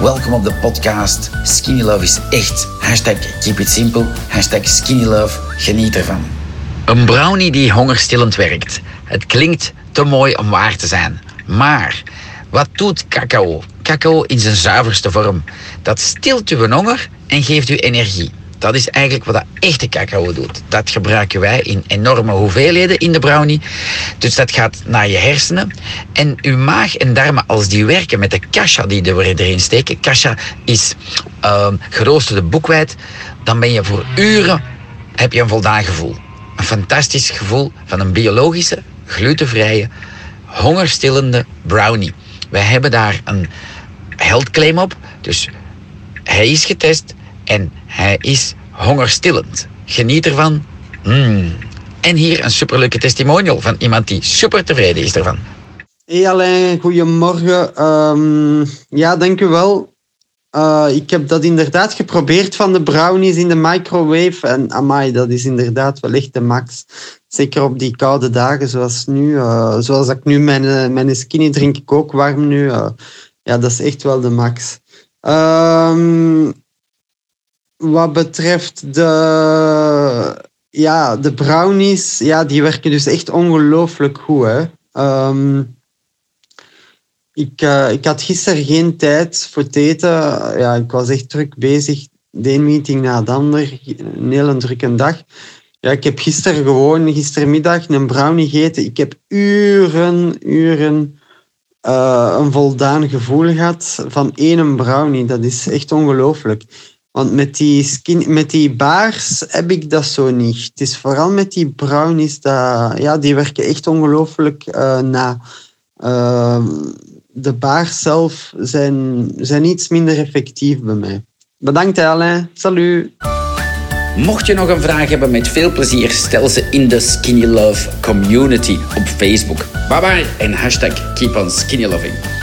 Welkom op de podcast. Skinny Love is echt. Hashtag keep it simple. Hashtag skinny love. Geniet ervan. Een brownie die hongerstillend werkt. Het klinkt te mooi om waar te zijn. Maar wat doet cacao? Cacao in zijn zuiverste vorm. Dat stilt uw honger en geeft u energie. Dat is eigenlijk wat dat echte cacao doet. Dat gebruiken wij in enorme hoeveelheden in de brownie. Dus dat gaat naar je hersenen. En uw maag en darmen, als die werken met de kasha die we erin steken. Kasha is uh, geroosterde boekwijd. Dan ben je voor uren heb je een voldaan gevoel. Een fantastisch gevoel van een biologische, glutenvrije, hongerstillende brownie. Wij hebben daar een heldclaim op. Dus hij is getest en hij is hongerstillend. Geniet ervan. Mm. En hier een superleuke testimonial van iemand die super tevreden is ervan. Hey Alain, goedemorgen. Um, ja, dank u wel. Uh, ik heb dat inderdaad geprobeerd van de brownies in de microwave. En amai, dat is inderdaad wel echt de max. Zeker op die koude dagen zoals nu. Uh, zoals ik nu mijn, mijn skinny drink ik ook warm nu. Ja, dat is echt wel de max. Um, wat betreft de, ja, de brownies, ja, die werken dus echt ongelooflijk goed. Um, ik, uh, ik had gisteren geen tijd voor het eten. Ja, ik was echt druk bezig. De een meeting na de ander. Een hele drukke dag. Ja, ik heb gisteren gewoon, gistermiddag, een brownie gegeten. Ik heb uren, uren uh, een voldaan gevoel gehad van één brownie. Dat is echt ongelooflijk. Want met die, skin, met die baars heb ik dat zo niet. Het is vooral met die brownies, dat, ja, die werken echt ongelooflijk uh, na. Uh, de baars zelf zijn, zijn iets minder effectief bij mij. Bedankt Alain. Salut. Mocht je nog een vraag hebben, met veel plezier stel ze in de Skinny Love community op Facebook. Bye bye en hashtag keep on skinny loving.